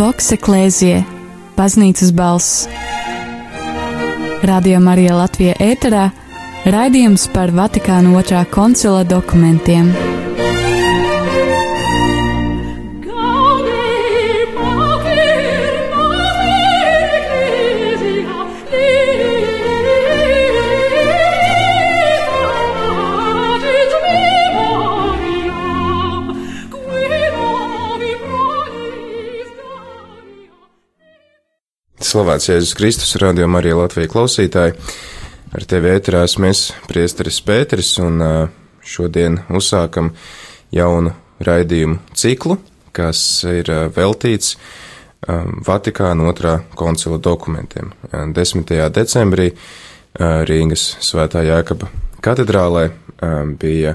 Voks Eklēzie, Baznīcas balss. Radio Marija Latvija ēterā raidījums par Vatikāna otrā koncila dokumentiem. Slavēts Jēzus Kristus, radio Marija Latvija klausītāji. Ar tevi ēterās mēs, priesteris Pēteris, un šodien uzsākam jaunu raidījumu ciklu, kas ir veltīts Vatikāna otrā koncila dokumentiem. 10. decembrī Rīgas Svētā Jēkaba katedrālē bija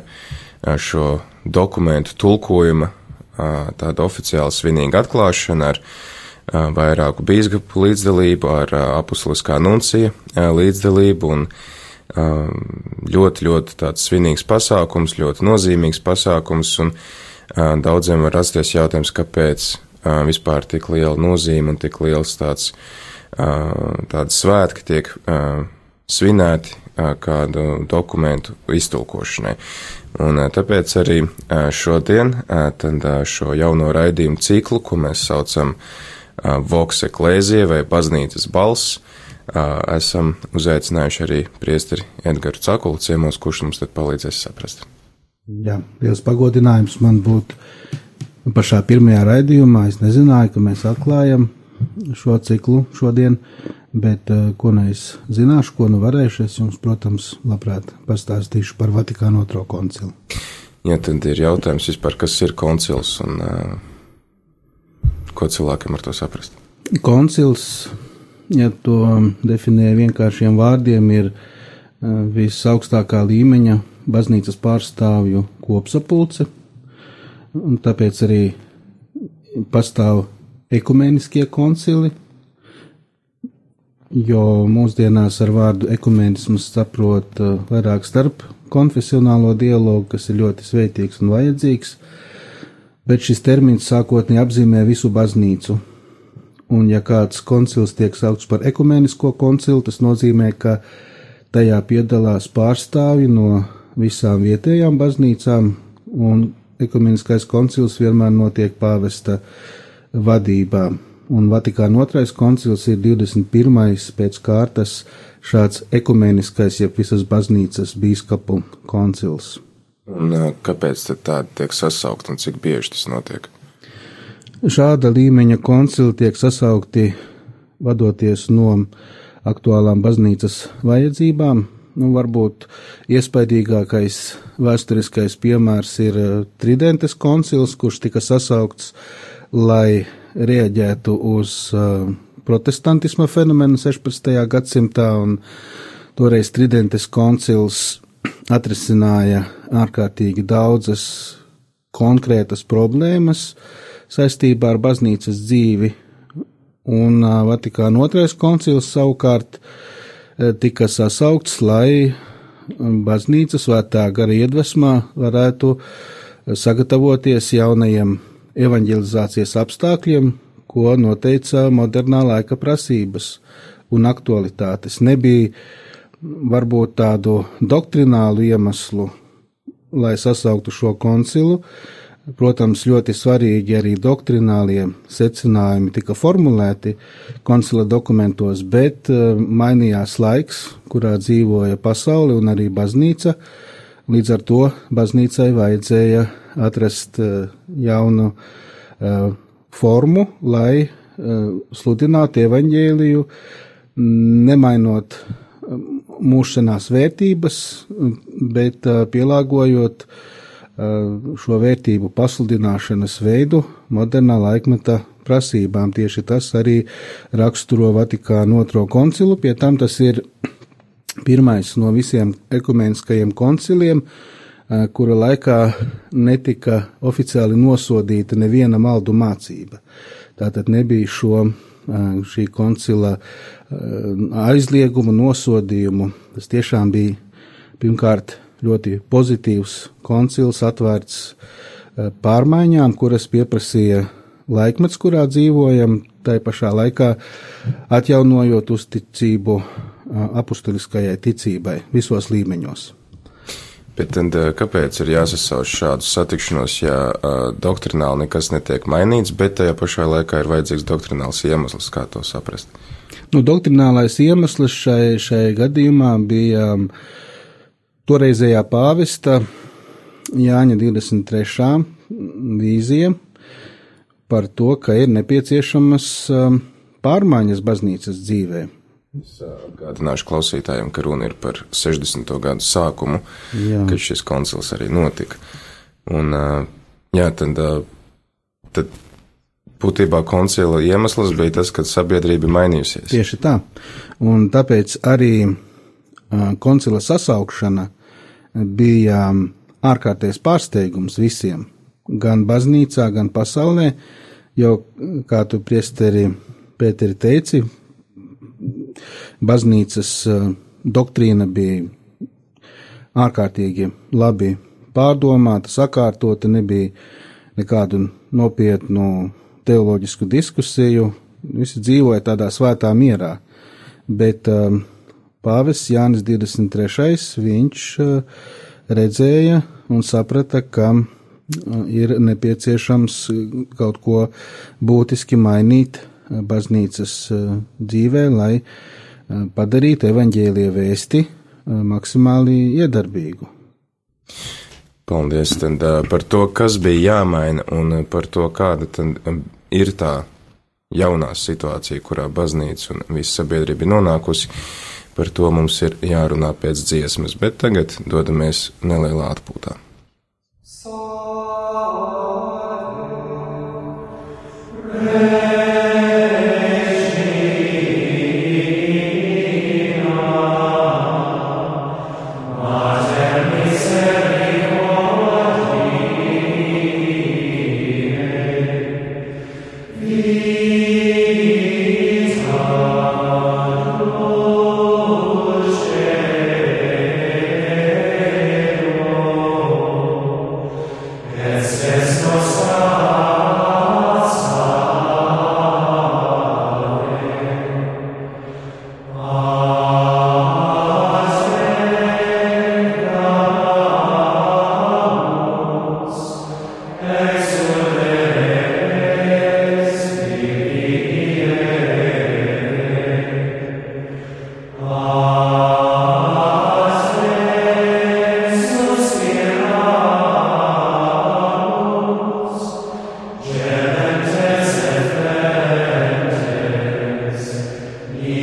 šo dokumentu tulkojuma tāda oficiāla svinīga atklāšana ar vairāku bīskapu līdzdalību, ar apustuliskā nuncija līdzdalību un ļoti, ļoti tāds svinīgs pasākums, ļoti nozīmīgs pasākums, un daudziem var rasties jautājums, kāpēc vispār tik liela nozīme un tik liels tāds, tāds svētki tiek svinēti kādu dokumentu iztulkošanai. Un tāpēc arī šodien tad šo jauno raidījumu ciklu, ko mēs saucam Voks Eklēzija vai Baznīcas balss, esam uzaicinājuši arī priesteri Edgaru Cakulu ciemos, kurš mums tad palīdzēs saprast. Jā, liels pagodinājums man būt pašā pirmajā raidījumā. Es nezināju, ka mēs atklājam šo ciklu šodien, bet ko nu es zināšu, ko nu varēšu, es jums, protams, labprāt pastāstīšu par Vatikānu otro koncilu. Jā, tad ir jautājums vispār, kas ir koncils un uh, Ko cilvēkam ar to saprast? Koncils, ja to definē vienkāršiem vārdiem, ir visaugstākā līmeņa baznīcas pārstāvju kopsapulce, un tāpēc arī pastāv ekumeniskie koncili, jo mūsdienās ar vārdu ekumenisms saprot vairāk starp konfesionālo dialogu, kas ir ļoti svētīgs un vajadzīgs, bet šis termins sākotnēji apzīmē visu baznīcu. Un, ja kāds koncils tiek saukts par ekumenisko koncilu, tas nozīmē, ka tajā piedalās pārstāvi no visām vietējām baznīcām, un ekumeniskais koncils vienmēr notiek pāvesta vadībā. Un Vatikāna otrais koncils ir 21. pēc kārtas šāds ekumeniskais, jeb visas baznīcas bīskapu koncils. Un kāpēc tādi tiek sasaukt un cik bieži tas notiek? Šāda līmeņa koncili tiek sasaukti vadoties no aktuālām baznīcas vajadzībām. Nu, varbūt iespaidīgākais vēsturiskais piemērs ir Tridentes koncils, kurš tika sasaukts, lai rieģētu uz protestantisma fenomenu 16. gadsimtā, un toreiz Tridentes koncils atrisināja ārkārtīgi daudzas konkrētas problēmas saistībā ar baznīcas dzīvi, un Vatikāna otrais koncils savukārt tika sasaukts, lai baznīca svētā gara iedvesmā varētu sagatavoties jaunajiem evanģelizācijas apstākļiem, ko noteica modernā laika prasības un aktualitātes. Nebija varbūt tādu doktrinālu iemeslu, lai sasauktu šo koncilu. Protams, ļoti svarīgi arī doktrinālie secinājumi tika formulēti koncila dokumentos, bet uh, mainījās laiks, kurā dzīvoja pasaule un arī baznīca. Līdz ar to baznīcai vajadzēja atrast uh, jaunu uh, formu, lai sludinātu evaņģēliju, nemainot mūšanās vērtības, bet pielāgojot šo vērtību pasludināšanas veidu modernā laikmeta prasībām. Tieši tas arī raksturo Vatikānu otro koncilu, pie tam tas ir pirmais no visiem ekumeniskajiem konciliem, kura laikā netika oficiāli nosodīta neviena maldu mācība. Tātad nebija šo šī koncila aizliegumu, nosodījumu. Tas tiešām bija pirmkārt ļoti pozitīvs koncils, atvērts pārmaiņām, kuras pieprasīja laikmets, kurā dzīvojam, tai pašā laikā atjaunojot uzticību apustuliskajai ticībai visos līmeņos. Bet tad, kāpēc ir jāsasauc šādu satikšanos, ja uh, doktrināli nekas netiek mainīts, bet tajā pašā laikā ir vajadzīgs doktrināls iemesls, kā to saprast? Nu, doktrinālais iemesls šai, šai gadījumā bija um, toreizējā pāvesta Jāņa 23. vīzija par to, ka ir nepieciešamas um, pārmaiņas baznīcas dzīvē. Es atgādināšu klausītājiem, ka runa ir par 60. gadu sākumu, jā. kad šis koncils arī notika. Un, jā, tad, tad būtībā koncila iemesls bija tas, ka sabiedrība mainījusies. Tieši tā. Un tāpēc arī koncila sasaukšana bija ārkārtējs pārsteigums visiem, gan baznīcā, gan pasaulē, jo, kā tu priesteri Pēteri teici, baznīcas eh, doktrīna bija ārkārtīgi labi pārdomāta, sakārtota, nebija nekādu nopietnu teoloģisku diskusiju, visi dzīvoja tādā svētā mierā. Bet um, pāvests Jānis 23. viņš uh, redzēja un saprata, ka uh, ir nepieciešams kaut ko būtiski mainīt baznīcas dzīvē, lai padarītu evaņģēlie vēsti maksimāli iedarbīgu. Paldies tad, par to, kas bija jāmaina un par to, kāda tad ir tā jaunā situācija, kurā baznīca un visa sabiedrība ir nonākusi. Par to mums ir jārunā pēc dziesmas, bet tagad dodamies nelielā atpūtā.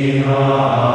Shiva.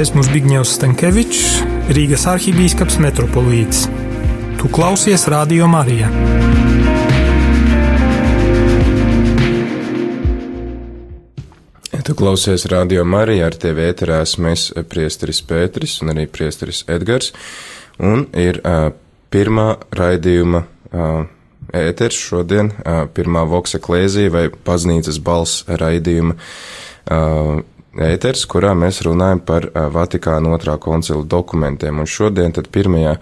Es esmu Zbigņevs Stankevičs, Rīgas arhibīskaps metropolīts. Tu klausies Radio Marija. Tu klausies Radio Marija ar tevi ēterās mēs priesteris Pēteris un arī priesteris Edgars. Un ir uh, pirmā raidījuma uh, ēters šodien, uh, pirmā voksa klēzija vai paznīcas balss raidījuma uh, ēters, kurā mēs runājam par Vatikāna otrā koncila dokumentiem, un šodien tad pirmajā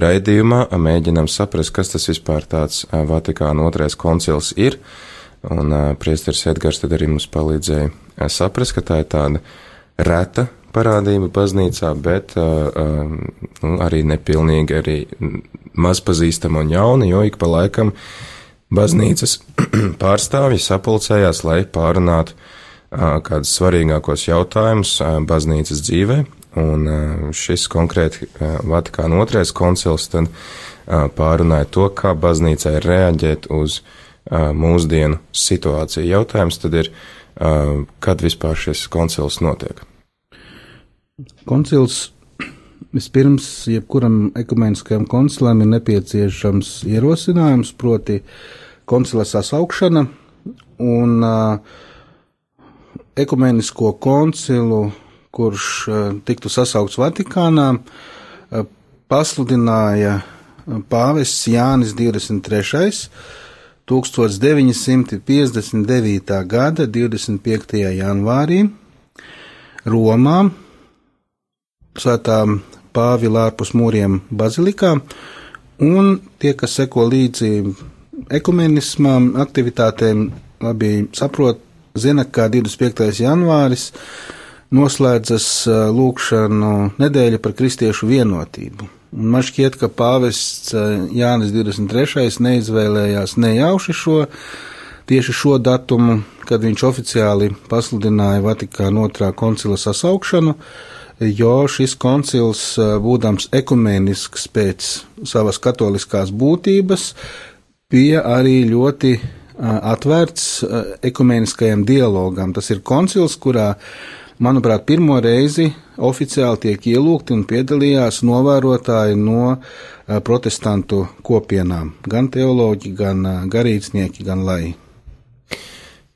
raidījumā mēģinam saprast, kas tas vispār tāds Vatikāna otrais koncils ir, un priesteris Edgars tad arī mums palīdzēja saprast, ka tā ir tāda reta parādība baznīcā, bet nu, arī nepilnīgi, arī mazpazīstama un jauna, jo ik pa laikam baznīcas pārstāvji sapulcējās, lai pārunātu kādus svarīgākos jautājumus baznīcas dzīvē, un šis konkrēti Vatikāna otrais koncils tad pārunāja to, kā baznīcai reaģēt uz mūsdienu situāciju. Jautājums tad ir, kad vispār šis koncils notiek? Koncils vispirms jebkuram ekumeniskajam koncilam ir nepieciešams ierosinājums, proti koncila sasaukšana, un uh, ekumenisko koncilu, kurš eh, tiktu sasaukts Vatikānā, eh, pasludināja eh, pāvests Jānis 23. 1959. gada 25. janvārī Romā, Svētā Pāvila ārpus mūriem bazilikā, un tie, kas seko līdzi ekumenismām aktivitātēm, labi saprot, zina, ka 25. janvāris noslēdzas lūkšanu nedēļa par kristiešu vienotību. Un man šķiet, ka pāvests Jānis 23. neizvēlējās nejauši šo, tieši šo datumu, kad viņš oficiāli pasludināja Vatikāna otrā koncila sasaukšanu, jo šis koncils, būdams ekumenisks pēc savas katoliskās būtības, bija arī ļoti atvērts ekumeniskajam dialogam. Tas ir koncils, kurā, manuprāt, pirmo reizi oficiāli tiek ielūgti un piedalījās novērotāji no protestantu kopienām, gan teoloģi, gan garīdznieki, gan lai.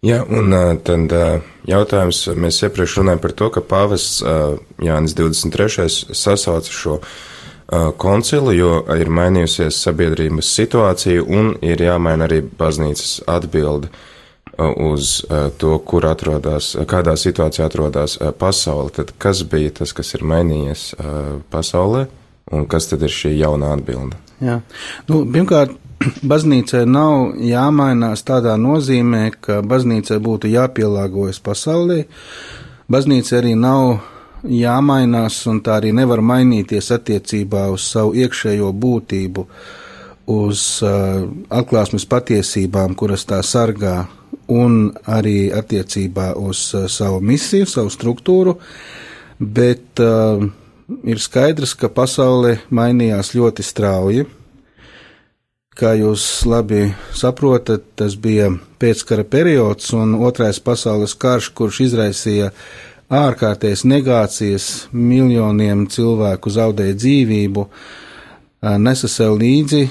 Jā, un tad jautājums, mēs iepriekš runājam par to, ka pāvests Jānis 23. sasauca šo koncilu, jo ir mainījusies sabiedrības situācija un ir jāmaina arī baznīcas atbildi uz to, kur atrodas, kādā situācijā atrodas pasaule. Tad kas bija tas, kas ir mainījies pasaulē un kas tad ir šī jaunā atbilde? Jā, nu, pirmkārt, baznīcai nav jāmainās tādā nozīmē, ka baznīcai būtu jāpielāgojas pasaulē. Baznīca arī nav jāmainās, un tā arī nevar mainīties attiecībā uz savu iekšējo būtību, uz uh, atklāsmes patiesībām, kuras tā sargā, un arī attiecībā uz uh, savu misiju, savu struktūru, bet uh, ir skaidrs, ka pasaule mainījās ļoti strauji. Kā jūs labi saprotat, tas bija pēckara periods un otrais pasaules karš, kurš izraisīja ārkārtējas negācijas, miljoniem cilvēku zaudēja dzīvību, nesa sev līdzi.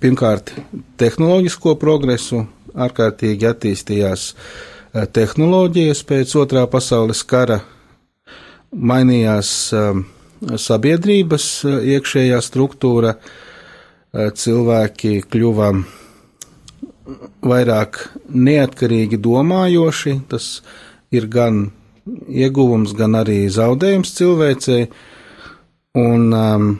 Pirmkārt tehnoloģisko progresu, ārkārtīgi attīstījās tehnoloģijas pēc otrā pasaules kara, mainījās sabiedrības iekšējā struktūra, cilvēki kļuva vairāk neatkarīgi domājoši, tas ir gan ieguvums, gan arī zaudējums cilvēcei. Un um,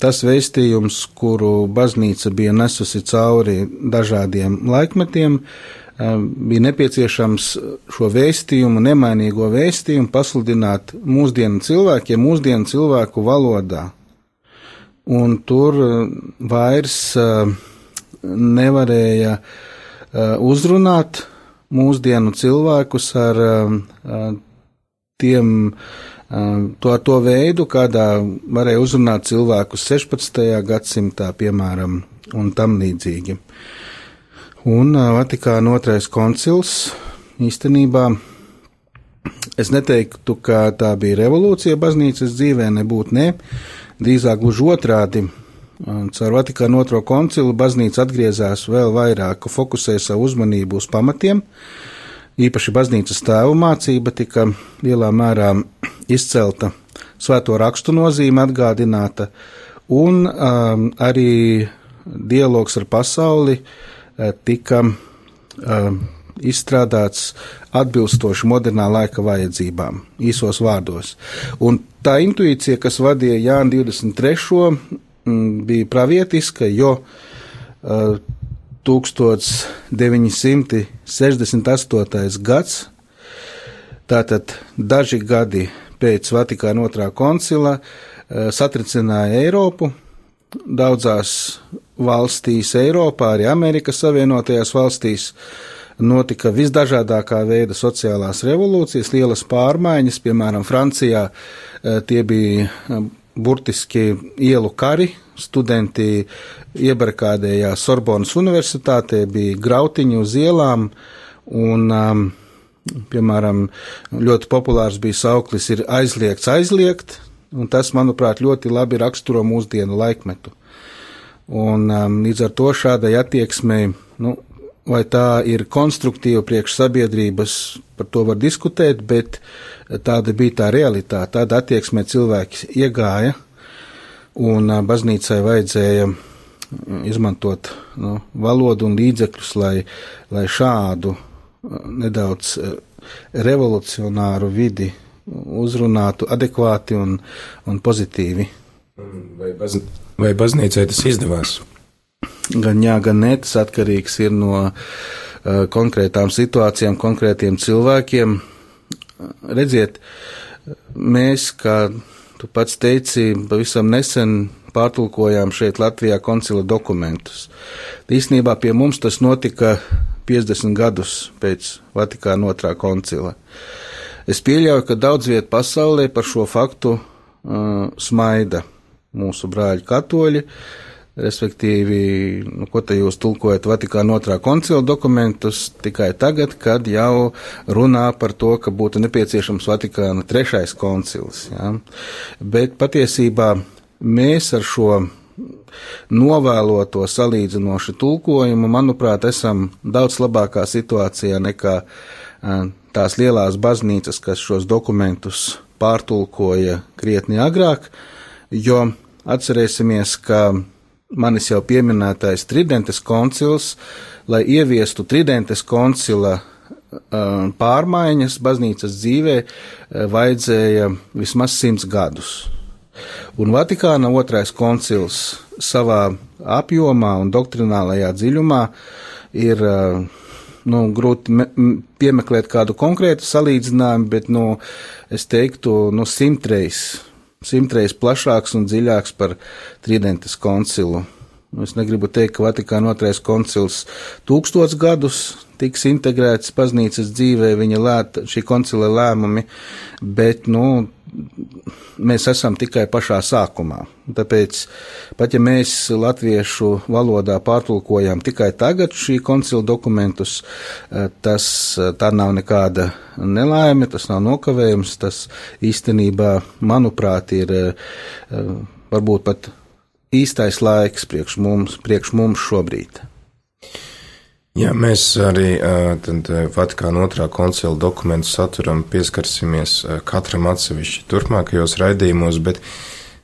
tas veistījums, kuru baznīca bija nesusi cauri dažādiem laikmetiem, um, bija nepieciešams šo vēstījumu, nemainīgo vēstījumu pasludināt mūsdienu cilvēkiem, mūsdienu cilvēku valodā. Un tur vairs uh, nevarēja uh, uzrunāt mūsdienu cilvēkus ar uh, tiem, to, to veidu, kādā varēja uzrunāt cilvēkus 16. gadsimtā, piemēram, un tam līdzīgi. Un Vatikāna otrais koncils īstenībā Es neteiktu, ka tā bija revolūcija baznīcas dzīvē, nebūtu ne. Drīzāk gluži otrādi. Caur Vatikānu otro koncilu baznīca atgriezās vēl vairāk, fokusēja savu uzmanību uz pamatiem. Īpaši baznīcas tēvu mācība tika lielā mērā izcelta, svēto rakstu nozīme atgādināta, un um, arī dialogs ar pasauli uh, tika um, izstrādāts atbilstoši modernā laika vajadzībām, īsos vārdos. Un tā intuīcija, kas vadīja Jānu 23. Mm, bija pravietiska, jo uh, 1968. gads, tātad daži gadi pēc Vatikāna otrā koncila, uh, satricināja Eiropu, daudzās valstīs Eiropā, arī Amerikas Savienotajās valstīs, notika visdažādākā veida sociālās revolūcijas, lielas pārmaiņas, piemēram, Francijā eh, tie bija eh, burtiski ielu kari, studenti iebarkādējās Sorbonas universitātē, bija grautiņi uz ielām, un, um, piemēram, ļoti populārs bija sauklis ir aizliegts aizliegt, un tas, manuprāt, ļoti labi raksturo mūsdienu laikmetu. Un um, līdz ar to šādai attieksmei, nu, vai tā ir konstruktīva priekš sabiedrības, par to var diskutēt, bet tāda bija tā realitāte, tāda attieksmē cilvēki iegāja, un baznīcai vajadzēja izmantot nu, valodu un līdzekļus, lai, lai šādu nedaudz revolucionāru vidi uzrunātu adekvāti un, un pozitīvi. Vai, baz, vai baznīcai tas izdevās? gan jā, gan nē, tas atkarīgs ir no uh, konkrētām situācijām, konkrētiem cilvēkiem. Redziet, mēs, kā tu pats teici, pavisam nesen pārtulkojām šeit Latvijā koncila dokumentus. Īsnībā pie mums tas notika 50 gadus pēc Vatikāna otrā koncila. Es pieļauju, ka daudz viet pasaulē par šo faktu uh, smaida mūsu brāļi katoļi, uh, Respektīvi, nu, ko te jūs tulkojat Vatikāna otrā koncila dokumentus tikai tagad, kad jau runā par to, ka būtu nepieciešams Vatikāna trešais koncils. Ja? Bet patiesībā mēs ar šo novēloto salīdzinošu tulkojumu, manuprāt, esam daudz labākā situācijā nekā tās lielās baznīcas, kas šos dokumentus pārtulkoja krietni agrāk, jo atcerēsimies, ka manis jau pieminētais Tridentes koncils, lai ieviestu Tridentes koncila pārmaiņas baznīcas dzīvē, vajadzēja vismaz simts gadus. Un Vatikāna otrais koncils savā apjomā un doktrinālajā dziļumā ir nu, grūti me, piemeklēt kādu konkrētu salīdzinājumu, bet nu, es teiktu, nu, simtreiz simtreiz plašāks un dziļāks par Tridentes koncilu. Nu, es negribu teikt, ka Vatikāna otrais koncils tūkstots gadus tiks integrēts baznīcas dzīvē, viņa lēta, šī koncila lēmumi, bet, nu, mēs esam tikai pašā sākumā. Tāpēc, pat ja mēs latviešu valodā pārtulkojam tikai tagad šī koncila dokumentus, eh, tas eh, tā nav nekāda nelaime, tas nav nokavējums, tas īstenībā, manuprāt, ir eh, varbūt pat īstais laiks priekš mums, priekš mums šobrīd. Jā, mēs arī Vatikāna otrā koncila dokumentu saturam pieskarsimies katram atsevišķi turpmākajos raidījumos, bet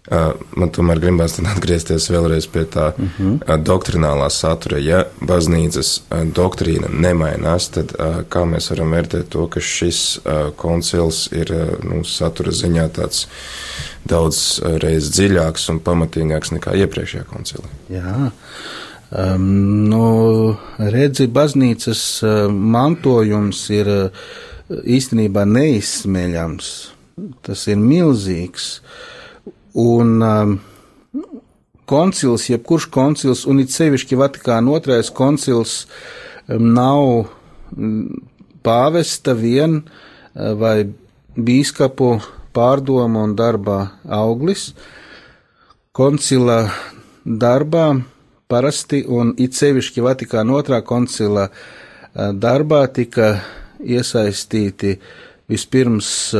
man tomēr gribās atgriezties vēlreiz pie tā uh mhm. -huh. doktrinālā satura. Ja baznīcas doktrīna nemainās, tad kā mēs varam vērtēt to, ka šis koncils ir nu, satura ziņā tāds daudz reiz dziļāks un pamatīgāks nekā iepriekšējā koncila? Jā. Um, nu, redzi, baznīcas uh, mantojums ir uh, īstenībā neizsmeļams. Tas ir milzīgs. Un um, koncils, jebkurš koncils, un it sevišķi Vatikāna otrais koncils, nav pāvesta vien uh, vai bīskapu pārdomu un darba auglis. Koncila darbā parasti un it sevišķi Vatikāna otrā koncila darbā tika iesaistīti vispirms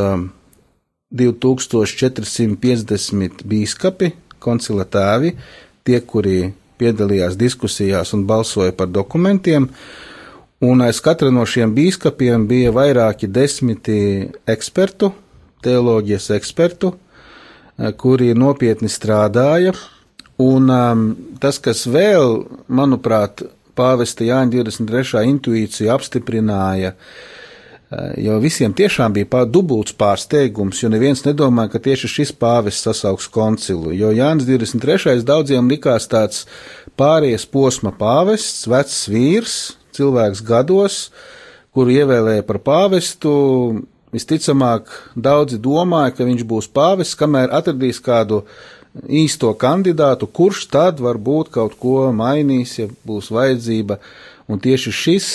2450 bīskapi, koncila tēvi, tie, kuri piedalījās diskusijās un balsoja par dokumentiem, un aiz katra no šiem bīskapiem bija vairāki desmiti ekspertu, teoloģijas ekspertu, kuri nopietni strādāja, un um, tas, kas vēl, manuprāt, pāvesta Jāņa 23. intuīciju apstiprināja, uh, jo visiem tiešām bija dubults pārsteigums, jo neviens nedomāja, ka tieši šis pāvests sasauks koncilu, jo Jānis 23. daudziem likās tāds pāries posma pāvests, vecs vīrs, cilvēks gados, kuru ievēlēja par pāvestu, visticamāk, daudzi domāja, ka viņš būs pāvests, kamēr atradīs kādu īsto kandidātu, kurš tad varbūt kaut ko mainīs, ja būs vajadzība. Un tieši šis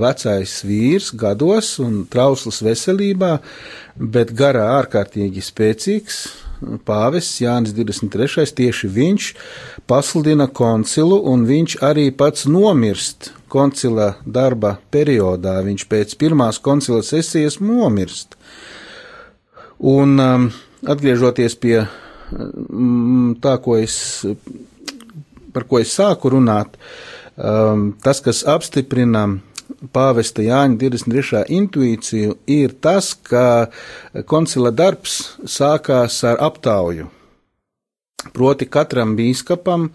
vecais vīrs gados un trausls veselībā, bet garā ārkārtīgi spēcīgs pāvests Jānis 23. tieši viņš pasludina koncilu un viņš arī pats nomirst koncila darba periodā. Viņš pēc pirmās koncila sesijas nomirst. Un um, atgriežoties pie tā, ko es, par ko es sāku runāt, um, tas, kas apstiprina pāvesta Jāņa 23. intuīciju, ir tas, ka koncila darbs sākās ar aptauju. Proti katram bīskapam,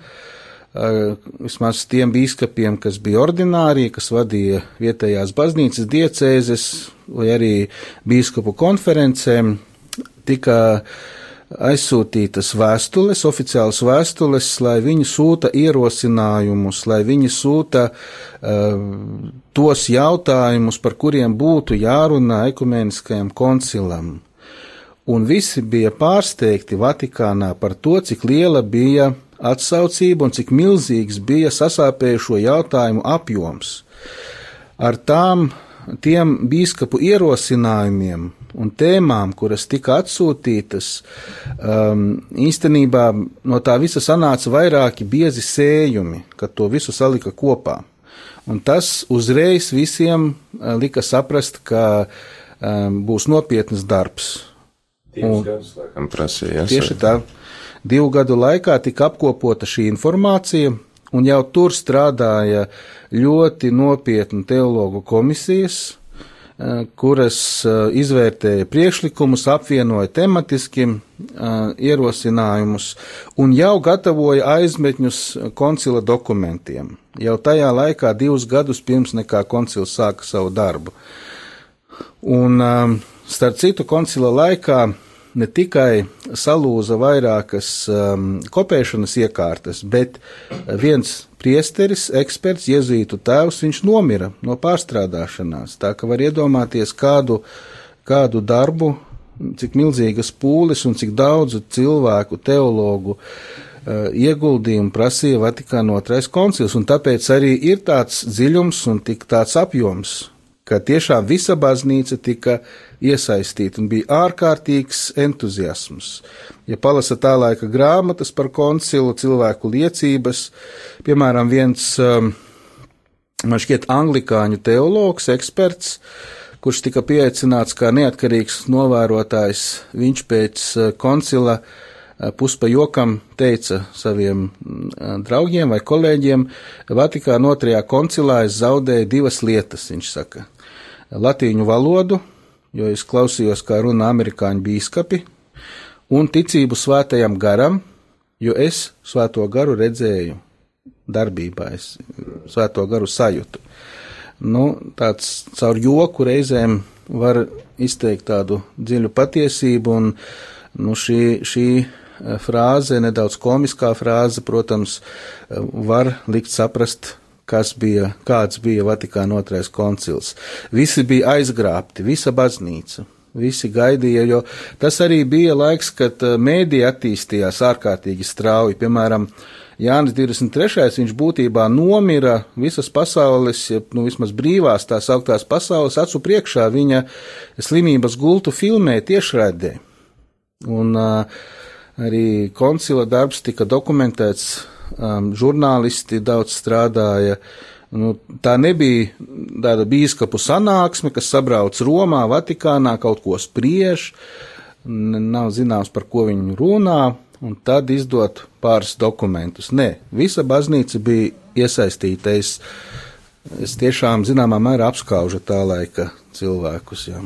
eh, vismaz tiem bīskapiem, kas bija ordinārie, kas vadīja vietējās baznīcas diecēzes vai arī bīskapu konferencēm, tika uh, aizsūtītas vēstules, oficiālas vēstules, lai viņi sūta ierosinājumus, lai viņi sūta uh, tos jautājumus, par kuriem būtu jārunā ekumeniskajam koncilam. Un visi bija pārsteigti Vatikānā par to, cik liela bija atsaucība un cik milzīgs bija sasāpējušo jautājumu apjoms. Ar tām tiem bīskapu ierosinājumiem un tēmām, kuras tika atsūtītas, um, īstenībā no tā visa sanāca vairāki biezi sējumi, kad to visu salika kopā. Un tas uzreiz visiem uh, lika saprast, ka um, būs nopietnas darbs. Divus gadus laikam prasīja. Tieši tā. Divu gadu laikā tika apkopota šī informācija, un jau tur strādāja ļoti nopietni teologu komisijas, eh, kuras eh, izvērtēja priekšlikumus, apvienoja tematiski eh, ierosinājumus un jau gatavoja aizmetņus koncila dokumentiem. Jau tajā laikā, divus gadus pirms nekā koncils sāka savu darbu. Un starp citu koncila laikā ne tikai salūza vairākas um, kopēšanas iekārtas, bet viens priesteris, eksperts, jezītu tēvs, viņš nomira no pārstrādāšanās. Tā ka var iedomāties kādu, kādu darbu, cik milzīgas pūles un cik daudzu cilvēku, teologu uh, ieguldījumu prasīja Vatikāna otrais koncils, un tāpēc arī ir tāds dziļums un tik tāds apjoms, ka tiešām visa baznīca tika iesaistīta un bija ārkārtīgs entuziasms. Ja palasa tā laika grāmatas par koncilu, cilvēku liecības, piemēram, viens, um, man šķiet, anglikāņu teologs, eksperts, kurš tika pieaicināts kā neatkarīgs novērotājs, viņš pēc uh, koncila uh, puspa jokam teica saviem uh, draugiem vai kolēģiem, Vatikāna otrajā koncilā es zaudēju divas lietas, viņš saka latīņu valodu, jo es klausījos, kā runā amerikāņu bīskapi, un ticību svētajam garam, jo es svēto garu redzēju darbībā, es svēto garu sajūtu. Nu, tāds caur joku reizēm var izteikt tādu dziļu patiesību, un nu, šī, šī frāze, nedaudz komiskā frāze, protams, var likt saprast kas bija, kāds bija Vatikāna otrais koncils. Visi bija aizgrābti, visa baznīca. Visi gaidīja, jo tas arī bija laiks, kad eh, mēdī attīstījās ārkārtīgi strauji. Piemēram, Jānis 23. viņš būtībā nomira visas pasaules, nu vismaz brīvās tās augtās pasaules acu priekšā viņa slimības gultu filmē tiešraidē. Un uh, arī koncila darbs tika dokumentēts um, žurnālisti daudz strādāja. Nu, tā nebija tāda bīskapu sanāksme, kas sabrauc Romā, Vatikānā, kaut ko spriež, nav zināms, par ko viņi runā, un tad izdot pāris dokumentus. Nē, visa baznīca bija iesaistīta. Es, es tiešām zināmā mērā apskaužu tā laika cilvēkus. Jā.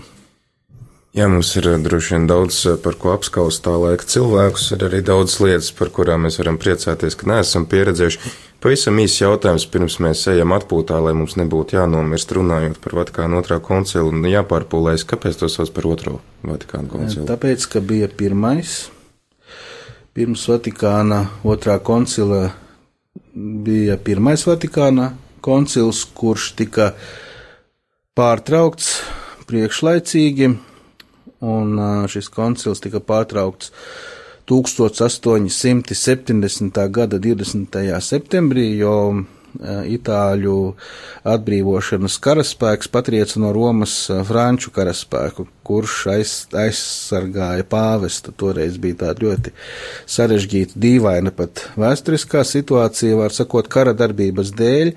Jā, mums ir eh, droši vien daudz eh, par ko apskaust tā laika cilvēkus, ir arī daudz lietas, par kurām mēs varam priecāties, ka neesam pieredzējuši. Pavisam īsts jautājums, pirms mēs ejam atpūtā, lai mums nebūtu jānomirst runājot par Vatikānu otrā koncilu un jāpārpūlēs, kāpēc to sauc par otro Vatikānu koncilu? Tāpēc, ka bija pirmais, pirms Vatikāna otrā koncila bija pirmais Vatikāna koncils, kurš tika pārtraukts priekšlaicīgi un šis koncils tika pārtraukts 1870. gada 20. septembrī, jo Itāļu atbrīvošanas karaspēks patrieca no Romas franču karaspēku, kurš aiz, aizsargāja pāvesta. Toreiz bija tāda ļoti sarežģīta, dīvaina pat vēsturiskā situācija, var sakot, kara darbības dēļ.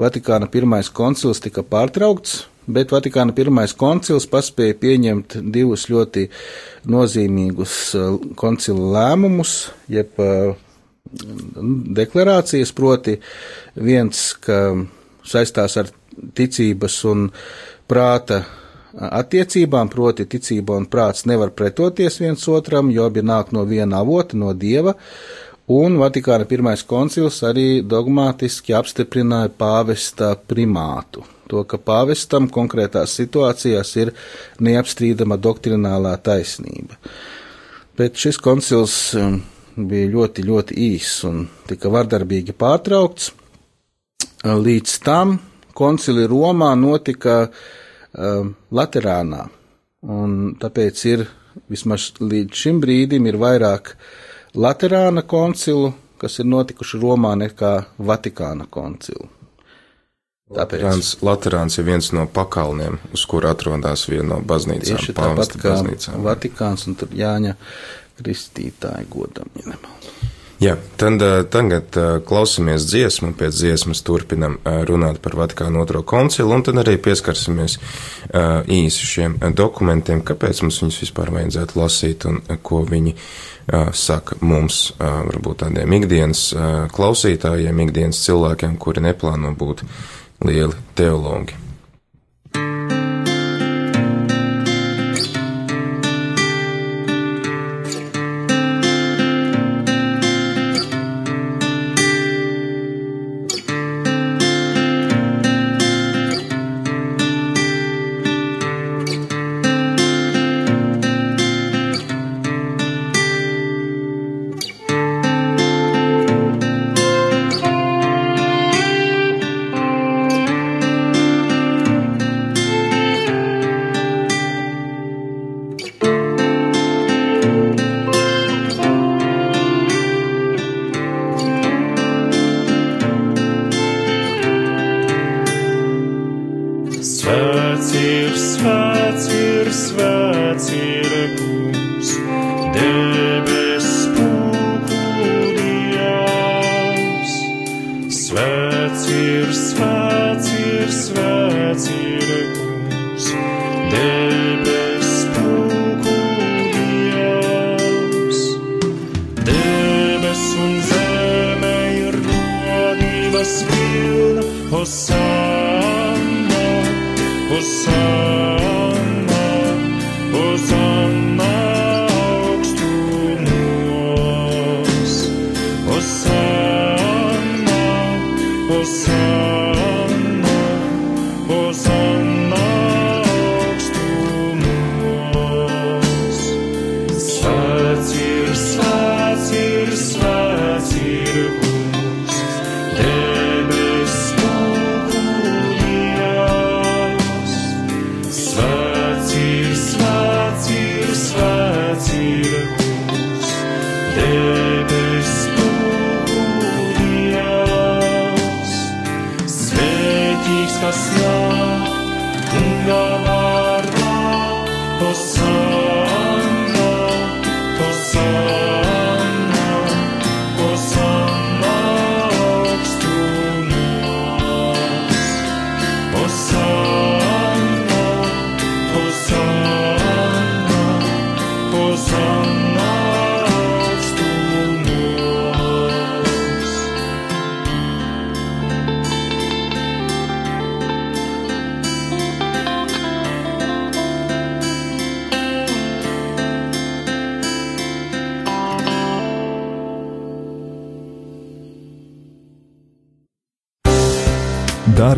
Vatikāna pirmais koncils tika pārtraukts, bet Vatikāna pirmais koncils paspēja pieņemt divus ļoti nozīmīgus uh, koncila lēmumus, jeb uh, deklarācijas, proti viens, ka saistās ar ticības un prāta attiecībām, proti ticība un prāts nevar pretoties viens otram, jo abi nāk no viena avota, no dieva, un Vatikāna pirmais koncils arī dogmātiski apstiprināja pāvesta primātu to, ka pāvestam konkrētās situācijās ir neapstrīdama doktrinālā taisnība. Bet šis koncils um, bija ļoti, ļoti īss un tika vardarbīgi pārtraukts. Līdz tam koncili Romā notika um, Laterānā, un tāpēc ir vismaz līdz šim brīdim ir vairāk Laterāna koncilu, kas ir notikuši Romā, nekā Vatikāna koncilu. Laterāns, Laterāns ir viens no pakalniem, uz kur atrodas viena no baznīcām. Tieši tāpat kā baznīcām. Vatikāns un tur Jāņa Kristītāja godam, ja nemaldos. Jā, tad, tagad klausamies dziesmu, pēc dziesmas turpinam runāt par Vatikānu otro koncilu, un tad arī pieskarsimies īsi šiem dokumentiem, kāpēc mums viņus vispār vajadzētu lasīt un ko viņi saka mums, varbūt tādiem ikdienas klausītājiem, ikdienas cilvēkiem, kuri neplāno būt lieli teologi.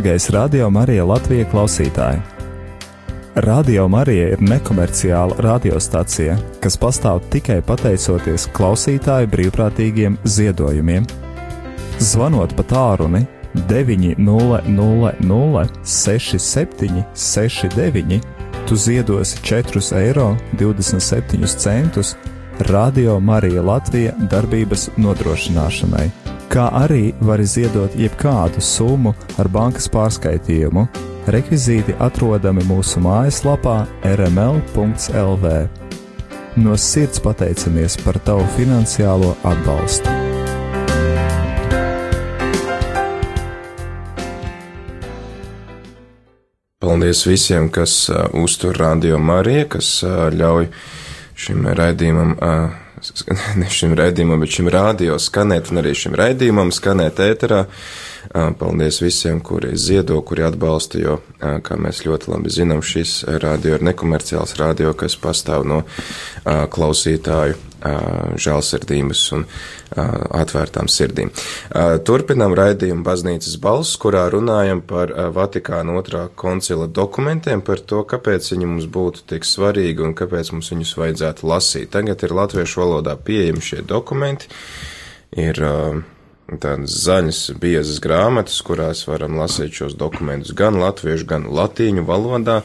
Dārgais Radio Marija Latvijas klausītāji! Radio Marija ir nekomerciāla radiostacija, kas pastāv tikai pateicoties klausītāju brīvprātīgiem ziedojumiem. Zvanot pa tālruni 900 67 69, tu ziedosi 4,27 eiro Radio Marija Latvija darbības nodrošināšanai kā arī vari ziedot jebkādu summu ar bankas pārskaitījumu. Rekvizīti atrodami mūsu mājaslapā rml.lv. No sirds pateicamies par tavu finansiālo atbalstu! Paldies visiem, kas uh, uztur radio Mariju, kas uh, ļauj šim raidījumam uh, ne šim raidījumam, bet šim rādio skanēt un arī šim raidījumam skanēt ēterā. Paldies visiem, kuri ziedo, kuri atbalsta, jo, kā mēs ļoti labi zinām, šis rādio ir nekomerciāls rādio, kas pastāv no klausītāju žēlsirdības un atvērtām sirdīm. Turpinām raidījumu baznīcas balss, kurā runājam par Vatikāna otrā koncila dokumentiem, par to, kāpēc viņi mums būtu tik svarīgi un kāpēc mums viņus vajadzētu lasīt. Tagad ir latviešu valodā pieejami šie dokumenti. Ir tādas zaļas, biezas grāmatas, kurās varam lasīt šos dokumentus gan latviešu, gan latīņu valodā.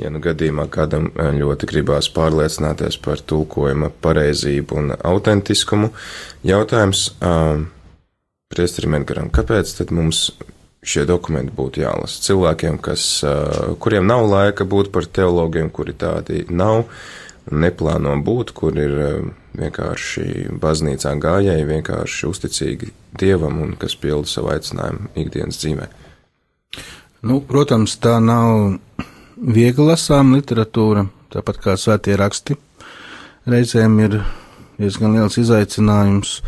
Ja nu gadījumā kādam eh, ļoti gribās pārliecināties par tulkojuma pareizību un autentiskumu, jautājums um, priesterim Edgaram, kāpēc tad mums šie dokumenti būtu jālasa cilvēkiem, kas, uh, kuriem nav laika būt par teologiem, kuri tādi nav neplāno būt, kur ir uh, vienkārši baznīcā gājēji, vienkārši uzticīgi Dievam un kas pilda savu aicinājumu ikdienas dzīvē? Nu, protams, tā nav viegli lasām literatūra, tāpat kā svētie raksti. Reizēm ir diezgan liels izaicinājums.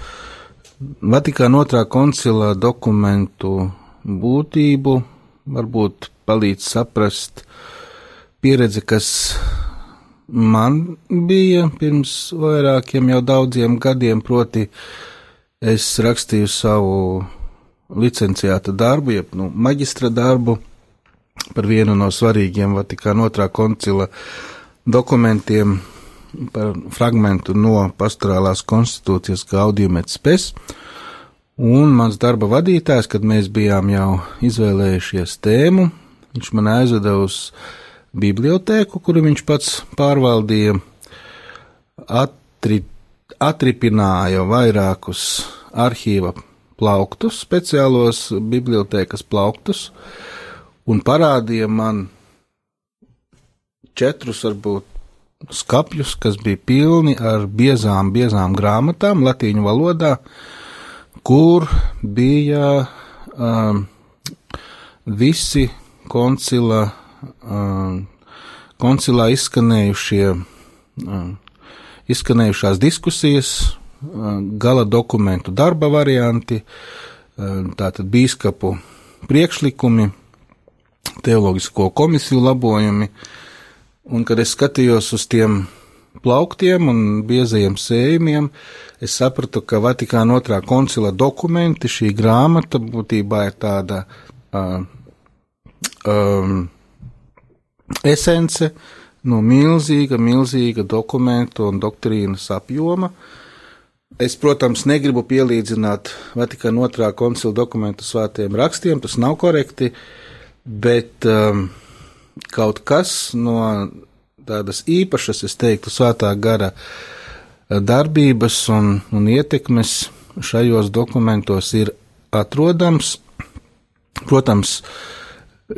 Vatikāna otrā koncilā dokumentu būtību varbūt palīdz saprast pieredze, kas man bija pirms vairākiem jau daudziem gadiem, proti es rakstīju savu licenciāta darbu, jeb nu, maģistra darbu par vienu no svarīgiem Vatikāna otrā koncila dokumentiem par fragmentu no pastorālās konstitūcijas Gaudium et Spes. Un mans darba vadītājs, kad mēs bijām jau izvēlējušies tēmu, viņš man aizveda uz bibliotēku, kuru viņš pats pārvaldīja, atri, atripināja vairākus arhīva plauktus, speciālos bibliotēkas plauktus, un parādīja man četrus, varbūt, skapjus, kas bija pilni ar biezām, biezām grāmatām latīņu valodā, kur bija um, visi koncila, koncilā izskanējušie, um, izskanējušās diskusijas, um, gala dokumentu darba varianti, um, tātad bīskapu priekšlikumi, teoloģisko komisiju labojumi, un kad es skatījos uz tiem plauktiem un biezajiem sējumiem, es sapratu, ka Vatikāna otrā koncila dokumenti, šī grāmata būtībā ir tāda uh, um, esence no milzīga, milzīga dokumentu un doktrīnas apjoma. Es, protams, negribu pielīdzināt Vatikāna otrā koncila dokumentu svētiem rakstiem, tas nav korekti, uh, bet um, kaut kas no tādas īpašas, es teiktu, svētā gara darbības un, un ietekmes šajos dokumentos ir atrodams. Protams,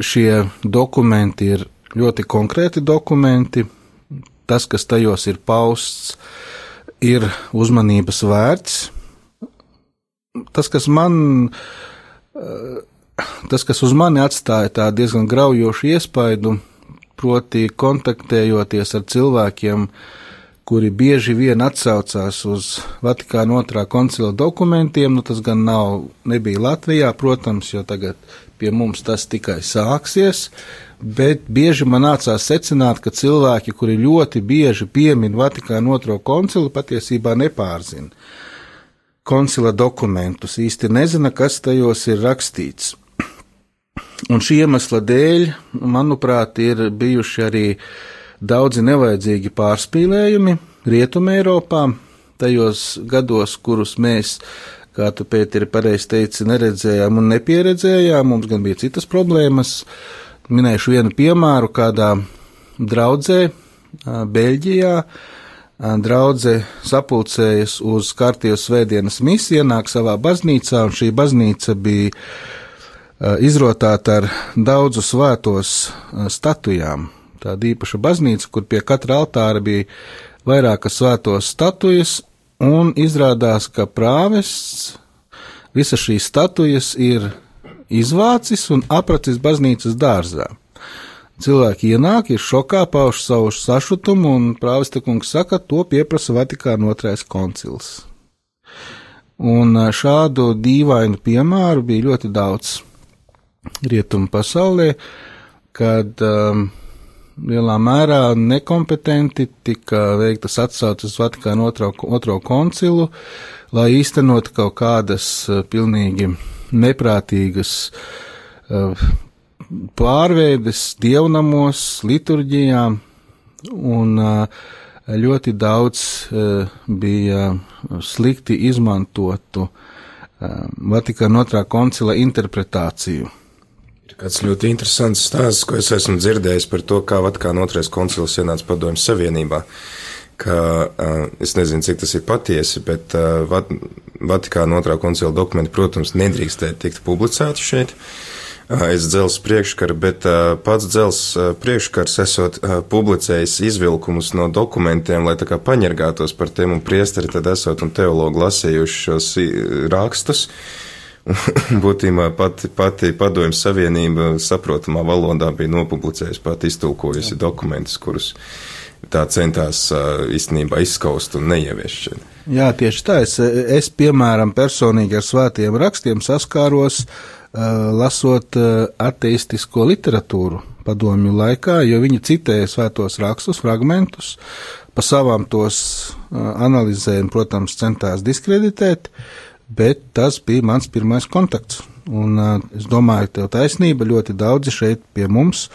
šie dokumenti ir ļoti konkrēti dokumenti. Tas, kas tajos ir pausts, ir uzmanības vērts. Tas, kas man uh, tas, kas uz mani atstāja tā diezgan graujošu iespaidu, proti kontaktējoties ar cilvēkiem, kuri bieži vien atsaucās uz Vatikāna otrā koncila dokumentiem, nu tas gan nav, nebija Latvijā, protams, jo tagad pie mums tas tikai sāksies, bet bieži man nācās secināt, ka cilvēki, kuri ļoti bieži piemin Vatikāna otro koncilu, patiesībā nepārzina koncila dokumentus, īsti nezina, kas tajos ir rakstīts. Un šī iemesla dēļ, manuprāt, ir bijuši arī daudzi nevajadzīgi pārspīlējumi Rietumē Eiropā, tajos gados, kurus mēs, kā tu Pēteri pareizi teici, neredzējām un nepieredzējām, mums gan bija citas problēmas. Minēšu vienu piemēru kādā draudzē Beļģijā. Draudze sapulcējas uz kārtības svētdienas misiju, ienāk savā baznīcā, un šī baznīca bija izrotāta ar daudzu svētos statujām. Tāda īpaša baznīca, kur pie katra altāra bija vairākas svētos statujas, un izrādās, ka prāvests visas šīs statujas ir izvācis un apracis baznīcas dārzā. Cilvēki ienāk, ir šokā, pauž savu sašutumu, un prāvesta kungs saka, to pieprasa Vatikāna otrais koncils. Un šādu dīvainu piemēru bija ļoti daudz rietumu pasaulē, kad um, lielā mērā nekompetenti tika veiktas atsauces uz Vatikānu otro, otro koncilu, lai īstenot kaut kādas pilnīgi neprātīgas uh, pārveides dievnamos, liturģijā, un uh, ļoti daudz bija slikti izmantotu Vatikāna otrā koncila interpretāciju Kāds ļoti interesants stāsts, ko es esmu dzirdējis par to, kā Vatikāna otrais koncils ienāca padomju savienībā. Ka, es nezinu, cik tas ir patiesi, bet Vat Vatikāna otrā koncila dokumenti, protams, nedrīkstēja tikt publicēti šeit. Es dzels priekškaru, bet pats dzels priekškars esot publicējis izvilkumus no dokumentiem, lai tā kā paņergātos par tiem un priesteri tad esot un teologi lasējuši šos rakstus. būtībā pati, pati padomju savienība saprotamā valodā bija nopublicējusi, pat iztulkojusi Jā. dokumentus, kurus tā centās īstenībā izskaust un neieviest šeit. Jā, tieši tā. Es, es piemēram, personīgi ar svētiem rakstiem saskāros, lasot ateistisko literatūru padomju laikā, jo viņi citēja svētos rakstus, fragmentus, pa savām tos analizēja un, protams, centās diskreditēt. Uh, bet tas bija mans pirmais kontakts. Un, uh, es domāju, tev taisnība ļoti daudzi šeit pie mums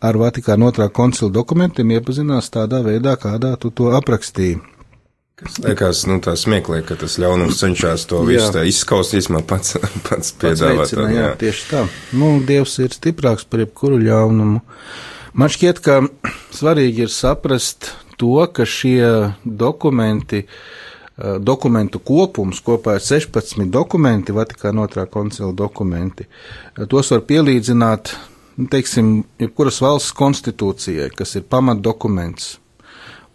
ar Vatikāna otrā koncila dokumentiem iepazinās tādā veidā, kādā tu to aprakstīji. Kas liekas, nu, tā smieklīgi, ka tas ļaunums cenšas to visu tā izskaust, īsumā pats, pats piedāvāt. Veicina, jā, jā, tieši tā. Nu, Dievs ir stiprāks par jebkuru ļaunumu. Man šķiet, ka svarīgi ir saprast to, ka šie dokumenti Eh, dokumentu kopums, kopā ir 16 dokumenti, Vatikāna otrā koncila dokumenti. Eh, tos var pielīdzināt, teiksim, jebkuras valsts konstitūcijai, kas ir pamatdokuments.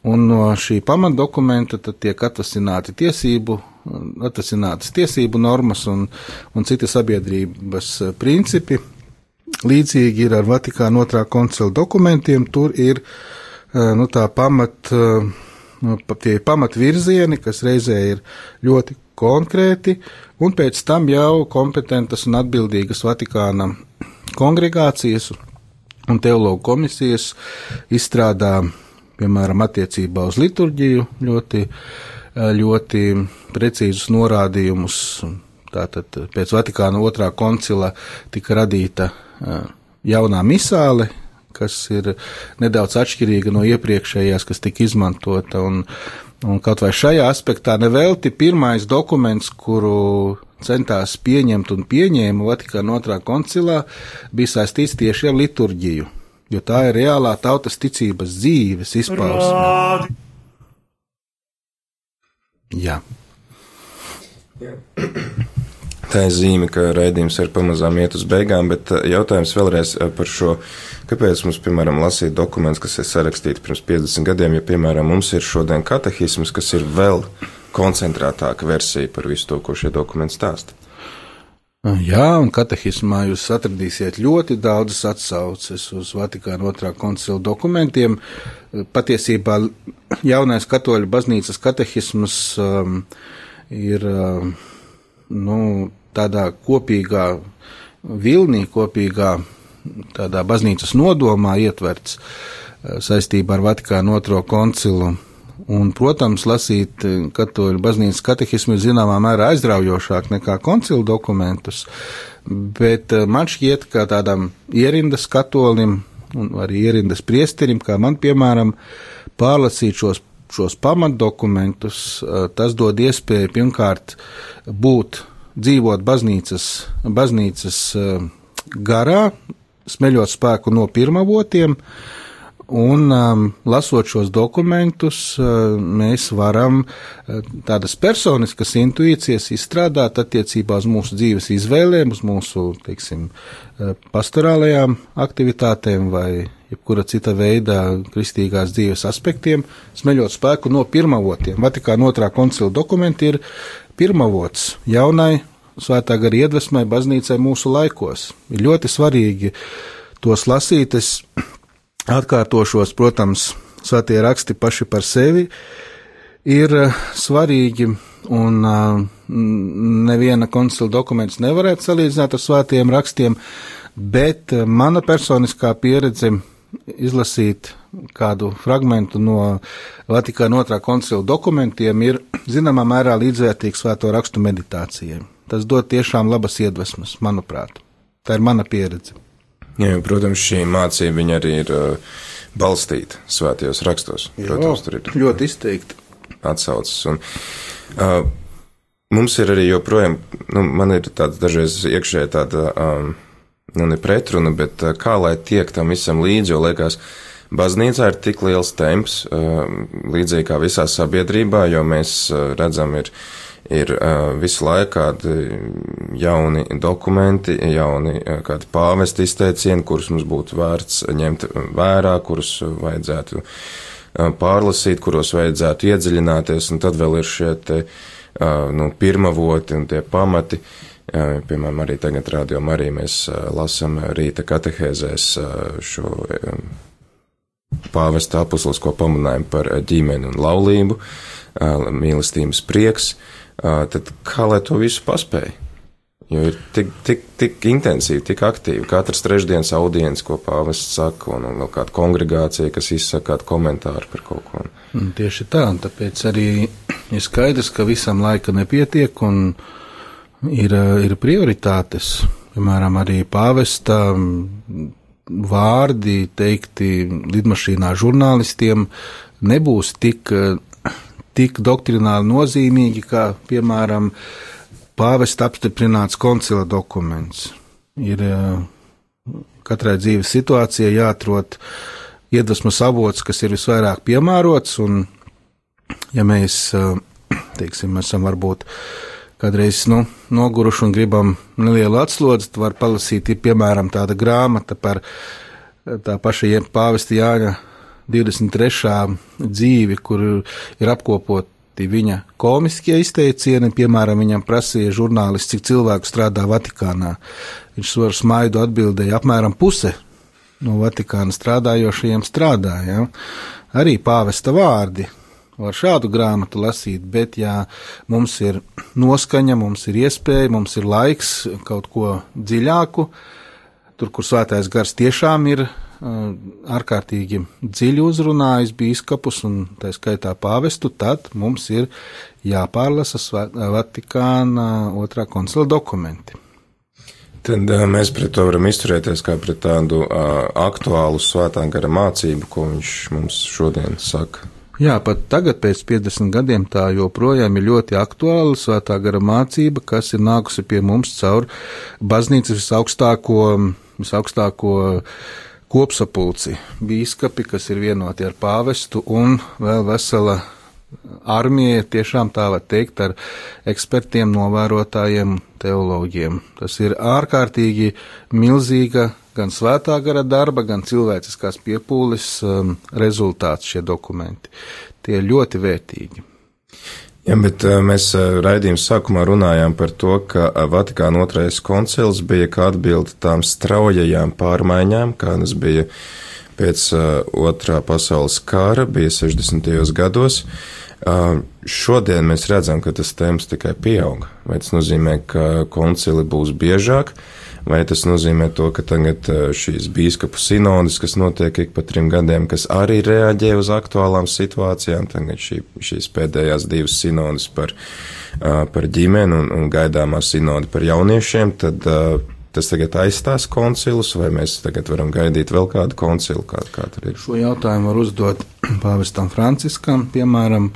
Un no šī pamatdokumenta tiek atvasināti tiesību, atvasinātas tiesību normas un, un citi sabiedrības eh, principi. Līdzīgi ir ar Vatikāna otrā koncila dokumentiem, tur ir nu, tā pamat Nu, tie pamatvirzieni, kas reizē ir ļoti konkrēti, un pēc tam jau kompetentas un atbildīgas Vatikāna kongregācijas un teologu komisijas izstrādā, piemēram, attiecībā uz liturģiju ļoti, ļoti precīzus norādījumus. Tātad pēc Vatikāna otrā koncila tika radīta jaunā misāle, kas ir nedaudz atšķirīga no iepriekšējās, kas tika izmantota. Un, un kaut vai šajā aspektā nevelti pirmais dokuments, kuru centās pieņemt un pieņēma Vatikāna otrā koncilā, bija saistīts tieši ar liturģiju, jo tā ir reālā tautas ticības dzīves izpausme. Jā. Jā. Tā ir zīme, ka raidījums ir pamazām iet uz beigām, bet uh, jautājums vēlreiz uh, par šo, kāpēc mums, piemēram, lasīt dokumentus, kas ir sarakstīti pirms 50 gadiem, ja, piemēram, mums ir šodien katehisms, kas ir vēl koncentrētāka versija par visu to, ko šie dokumenti stāsta. Jā, un katehismā jūs atradīsiet ļoti daudzas atsauces uz Vatikāna otrā koncila dokumentiem. Patiesībā jaunais katoļu baznīcas katehisms um, ir um, nu, tādā kopīgā vilnī, kopīgā tādā baznīcas nodomā ietverts eh, saistībā ar Vatikānu otro koncilu. Un, protams, lasīt katoļu baznīcas katehismu ir zināmā mērā aizraujošāk nekā koncilu dokumentus, bet man šķiet, ka tādam ierindas katolim un arī ierindas priesterim, kā man piemēram, pārlasīt šos, šos pamatdokumentus, tas dod iespēju pirmkārt būt, dzīvot baznīcas, baznīcas garā, smeļot spēku no pirmavotiem, Un, um, lasot šos dokumentus, uh, mēs varam uh, tādas personiskas intuīcijas izstrādāt attiecībā uz mūsu dzīves izvēlēm, uz mūsu, teiksim, uh, pastorālajām aktivitātēm vai jebkura cita veida kristīgās dzīves aspektiem, smeļot spēku no pirmavotiem. Vatikāna otrā koncila dokumenti ir pirmavots jaunai svētā gara iedvesmai baznīcai mūsu laikos. Ir ļoti svarīgi tos lasīt. Es Atkārtošos, protams, svētie raksti paši par sevi ir eh, svarīgi, un uh, neviena koncila dokuments nevarētu salīdzināt ar svētiem rakstiem, bet uh, mana personiskā pieredze izlasīt kādu fragmentu no Vatikāna otrā koncila dokumentiem ir zināmā mērā līdzvērtīgs svēto rakstu meditācijai. Tas dod tiešām labas iedvesmas, manuprāt. Tā ir mana pieredze. Jā, protams, šī mācība arī ir uh, balstīta svētajos rakstos. Protams, Jā, tur ir ļoti izteikti atsaucas. Un, uh, mums ir arī joprojām, nu, man ir tāds dažreiz iekšēji tāda, um, nu, ne pretruna, bet uh, kā lai tiek tam visam līdzi, jo liekas, baznīcā ir tik liels temps, uh, līdzīgi kā visā sabiedrībā, jo mēs uh, redzam, ir ir uh, visu laiku kādi jauni dokumenti, jauni uh, kādi pāvesti izteicieni, kurus mums būtu vērts ņemt vērā, kurus vajadzētu uh, pārlasīt, kuros vajadzētu iedziļināties, un tad vēl ir šie te, uh, nu, pirmavoti un tie pamati. Uh, piemēram, arī tagad rādījumā arī mēs uh, lasam rīta katehēzēs uh, šo pāvesta apustulisko pamudinājumu par ģimeni un laulību, mīlestības prieks, tad kā lai to visu paspēj? Jo ir tik, tik, tik intensīvi, tik aktīvi. Katras trešdienas audiences, ko pāvests saka, un, un vēl kāda kongregācija, kas izsaka kādu komentāru par kaut ko. Un tieši tā, un tāpēc arī ir skaidrs, ka visam laika nepietiek, un ir, ir prioritātes. Piemēram, arī pāvesta vārdi teikti lidmašīnā žurnālistiem nebūs tik tik doktrināli nozīmīgi, kā, piemēram, pāvesta apstiprināts koncila dokuments. Ir katrai dzīves situācijai jāatrod iedvesmas avots, kas ir visvairāk piemērots, un, ja mēs, teiksim, esam varbūt kādreiz nu, noguruši un gribam nelielu atslodzi, var palasīt, ir piemēram tāda grāmata par tā paša pāvesta Jāņa 23. dzīvi, kur ir apkopoti viņa komiskie izteicieni. Piemēram, viņam prasīja žurnālists, cik cilvēku strādā Vatikānā. Viņš ar smaidu atbildēja, apmēram puse no Vatikāna strādājošajiem strādāja. Arī pāvesta vārdi. Var šādu grāmatu lasīt, bet, ja mums ir noskaņa, mums ir iespēja, mums ir laiks kaut ko dziļāku, tur, kur svētais gars tiešām ir ārkārtīgi dziļi uzrunājis bīskapus un tā skaitā pāvestu, tad mums ir jāpārlasa Vatikāna otrā koncila dokumenti. Tad mēs pret to varam izturēties kā pret tādu uh, aktuālu svētā gara mācību, ko viņš mums šodien saka. Jā, pat tagad, pēc 50 gadiem, tā joprojām ir ļoti aktuāla svētā gara mācība, kas ir nākusi pie mums caur baznīcas visaugstāko, visaugstāko kopsapulci, bīskapi, kas ir vienoti ar pāvestu, un vēl vesela armija, tiešām tā var teikt, ar ekspertiem, novērotājiem, teoloģiem. Tas ir ārkārtīgi milzīga gan svētā gara darba, gan cilvēciskās piepūles um, rezultāts šie dokumenti. Tie ir ļoti vērtīgi. Jā, bet mēs raidījuma sākumā runājām par to, ka Vatikāna otrais koncils bija kā atbilde tām straujajām pārmaiņām, kādas bija pēc otrā pasaules kara, bija 60. gados. Šodien mēs redzam, ka tas temps tikai pieaug. Vai tas nozīmē, ka koncili būs biežāk, vai tas nozīmē to, ka tagad šīs bīskapu sinodas, kas notiek ik pa trim gadiem, kas arī reaģē uz aktuālām situācijām, tagad šī, šīs pēdējās divas sinodas par, par ģimeni un, un gaidāmā sinoda par jauniešiem, tad tas tagad aizstās koncilus, vai mēs tagad varam gaidīt vēl kādu koncilu, kā, kā tur ir? Šo jautājumu var uzdot pāvestam Franciskam, piemēram,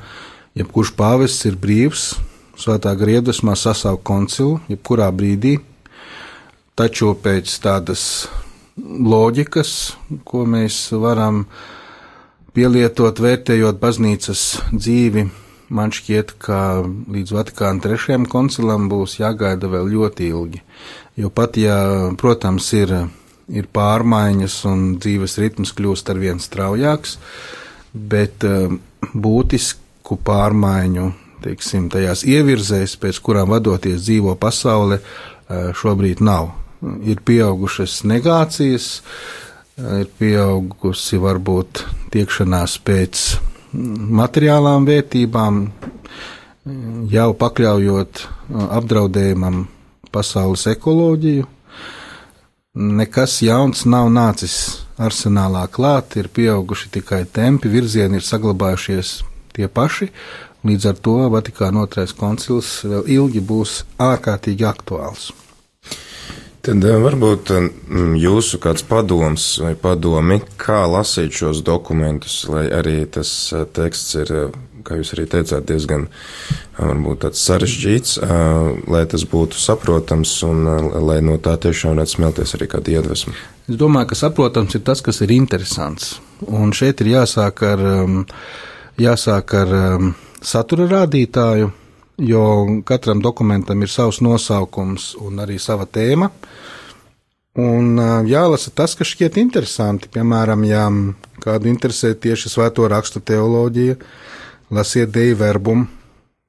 jebkurš pāvests ir brīvs svētā griedusmā sasaukt koncilu, jebkurā brīdī, taču pēc tādas loģikas, ko mēs varam pielietot, vērtējot baznīcas dzīvi, man šķiet, ka līdz Vatikāna trešajam koncilam būs jāgaida vēl ļoti ilgi. Jo pat, ja, protams, ir, ir pārmaiņas un dzīves ritms kļūst ar vien straujāks, bet eh, būtisku pārmaiņu teiksim, tajās ievirzēs, pēc kurām vadoties dzīvo pasaule, eh, šobrīd nav. Ir pieaugušas negācijas, ir pieaugusi varbūt tiekšanās pēc materiālām vērtībām, jau pakļaujot eh, apdraudējumam pasaules ekoloģiju. Nekas jauns nav nācis arsenālā klāt, ir pieauguši tikai tempi, virzieni ir saglabājušies tie paši, Līdz ar to Vatikāna otrais koncils vēl ilgi būs ārkārtīgi aktuāls. Tad eh, varbūt eh, jūsu kāds padoms vai padomi, kā lasīt šos dokumentus, lai arī tas eh, teksts ir, kā jūs arī teicāt, diezgan varbūt tāds sarežģīts, lai tas būtu saprotams un lai no tā tiešām varētu smelties arī kāda iedvesma. Es domāju, ka saprotams ir tas, kas ir interesants. Un šeit ir jāsāk ar, jāsāk ar satura rādītāju, jo katram dokumentam ir savs nosaukums un arī sava tēma. Un jālasa tas, kas šķiet interesanti. Piemēram, ja kādu interesē tieši svēto rakstu teoloģija, lasiet Dievu verbumu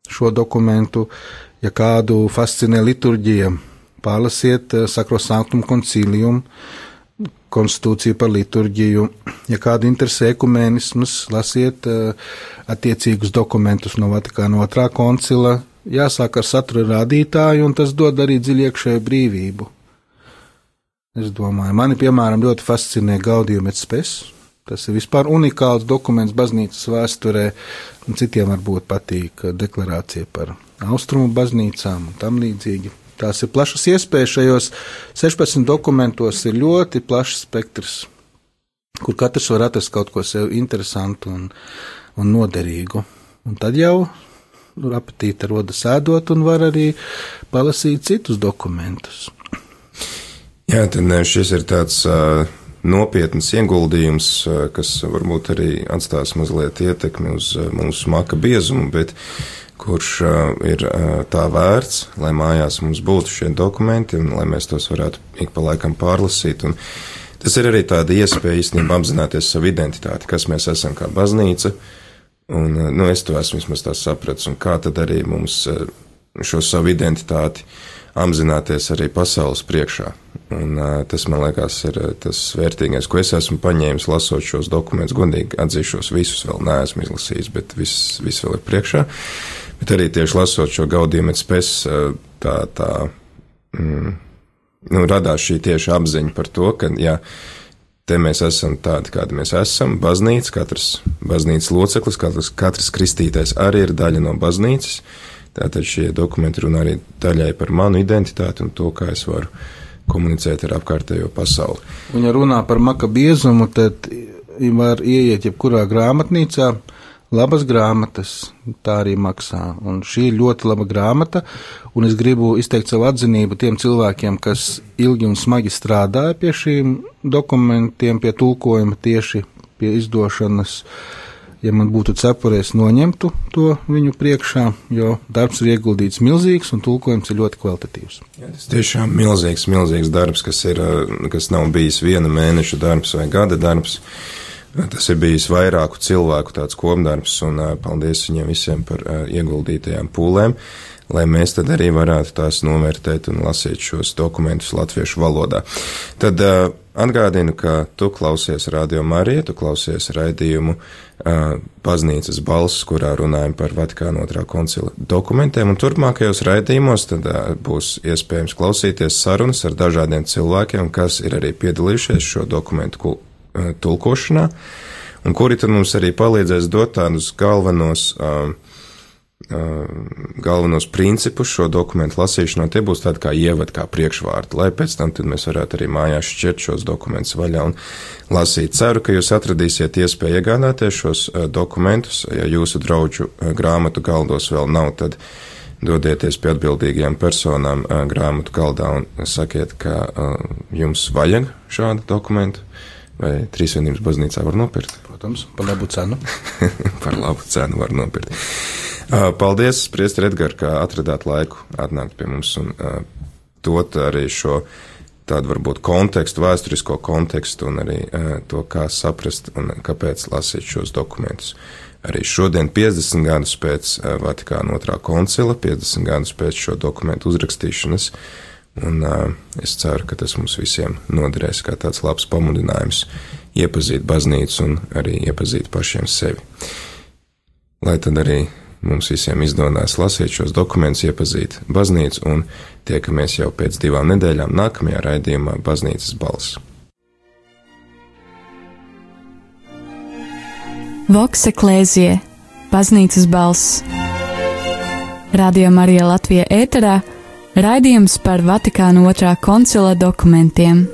šo dokumentu, ja kādu fascinē liturģija, pārlasiet Sakrosanktum concilium, konstitūciju par liturģiju. Ja kādu interesē ekumēnisms, lasiet uh, attiecīgus dokumentus no Vatikāna otrā koncila. Jāsāk ar satura rādītāju, un tas dod arī dziļi iekšēju brīvību. Es domāju, mani, piemēram, ļoti fascinē Gaudījuma et spes. Tas ir vispār unikāls dokuments baznīcas vēsturē, un citiem varbūt patīk deklarācija par austrumu baznīcām un tam līdzīgi. Tās ir plašas iespējas šajos 16 dokumentos, ir ļoti plašs spektrs, kur katrs var atrast kaut ko sev interesantu un, un noderīgu. Un tad jau apetīte rodas ēdot un var arī palasīt citus dokumentus. Jā, tad šis ir tāds uh, nopietns ieguldījums, uh, kas varbūt arī atstās mazliet ietekmi uz uh, mūsu maka biezumu, bet kurš uh, ir uh, tā vērts, lai mājās mums būtu šie dokumenti un lai mēs tos varētu ik pa laikam pārlasīt. Un tas ir arī tāda iespēja īstenībā apzināties savu identitāti, kas mēs esam kā baznīca. Un, uh, nu, es to esmu vismaz tā sapratis, un kā tad arī mums uh, šo savu identitāti apzināties arī pasaules priekšā. Un, uh, tas, man liekas, ir tas vērtīgais, ko es esmu paņēmis, lasot šos dokumentus. Godīgi atzīšos, visus vēl neesmu izlasījis, bet viss, viss vēl ir priekšā. Uh, Bet arī tieši lasot šo gaudījumu spēs, tā, tā mm, nu, radās šī tieši apziņa par to, ka, jā, te mēs esam tādi, kādi mēs esam, baznīca, katrs baznīcas loceklis, katrs, katrs kristītais arī ir daļa no baznīcas. Tātad šie dokumenti runā arī daļai par manu identitāti un to, kā es varu komunicēt ar apkārtējo pasauli. Un, ja runā par makabiezumu, tad var ieiet jebkurā grāmatnīcā, labas grāmatas, tā arī maksā. Un šī ir ļoti laba grāmata, un es gribu izteikt savu atzinību tiem cilvēkiem, kas ilgi un smagi strādāja pie šīm dokumentiem, pie tulkojuma tieši pie izdošanas. Ja man būtu cepurēs, noņemtu to viņu priekšā, jo darbs ir ieguldīts milzīgs un tulkojums ir ļoti kvalitatīvs. Jā, tas tiešām milzīgs, milzīgs darbs, kas, ir, kas nav bijis viena mēneša darbs vai gada darbs. Uh, Tas ir bijis vairāku cilvēku tāds kopdarbs, un paldies viņiem visiem par ieguldītajām pūlēm, lai mēs tad arī varētu tās novērtēt un lasīt šos dokumentus latviešu valodā. Tad atgādinu, ka tu klausies Radio Mariju, tu klausies raidījumu baznīcas balss, kurā runājam par Vatikāna otrā koncila dokumentiem, un turpmākajos raidījumos tad būs iespējams klausīties sarunas ar dažādiem cilvēkiem, kas ir arī piedalījušies šo dokumentu uh, tulkošanā, un kuri tad mums arī palīdzēs dot tādus galvenos galvenos principus šo dokumentu lasīšanā, tie būs tādi kā ievad, kā priekšvārdi, lai pēc tam mēs varētu arī mājās šķirt šos dokumentus vaļā un lasīt. Ceru, ka jūs atradīsiet iespēju iegādāties šos dokumentus. Ja jūsu draugu grāmatu galdos vēl nav, tad dodieties pie atbildīgajām personām grāmatu galdā un sakiet, ka jums vajag šādu dokumentu. Vai trīsvienības baznīcā var nopirkt? Protams, par labu cenu. par labu cenu var nopirkt. Paldies, Priester Edgar, ka atradāt laiku atnākt pie mums un dot arī šo tādu varbūt kontekstu, vēsturisko kontekstu un arī to, kā saprast un kāpēc lasīt šos dokumentus. Arī šodien, 50 gadus pēc Vatikāna otrā koncila, 50 gadus pēc šo dokumentu uzrakstīšanas, un es ceru, ka tas mums visiem noderēs kā tāds labs pamudinājums iepazīt baznīcu un arī iepazīt pašiem sevi. Lai tad arī mums visiem izdodas lasīt šos dokumentus, iepazīt baznīcu, un tiekamies jau pēc divām nedēļām nākamajā raidījumā Baznīcas balss. Voks eklēzie, Baznīcas balss. Radio Marija Latvija ēterā raidījums par Vatikāna otrā koncila dokumentiem.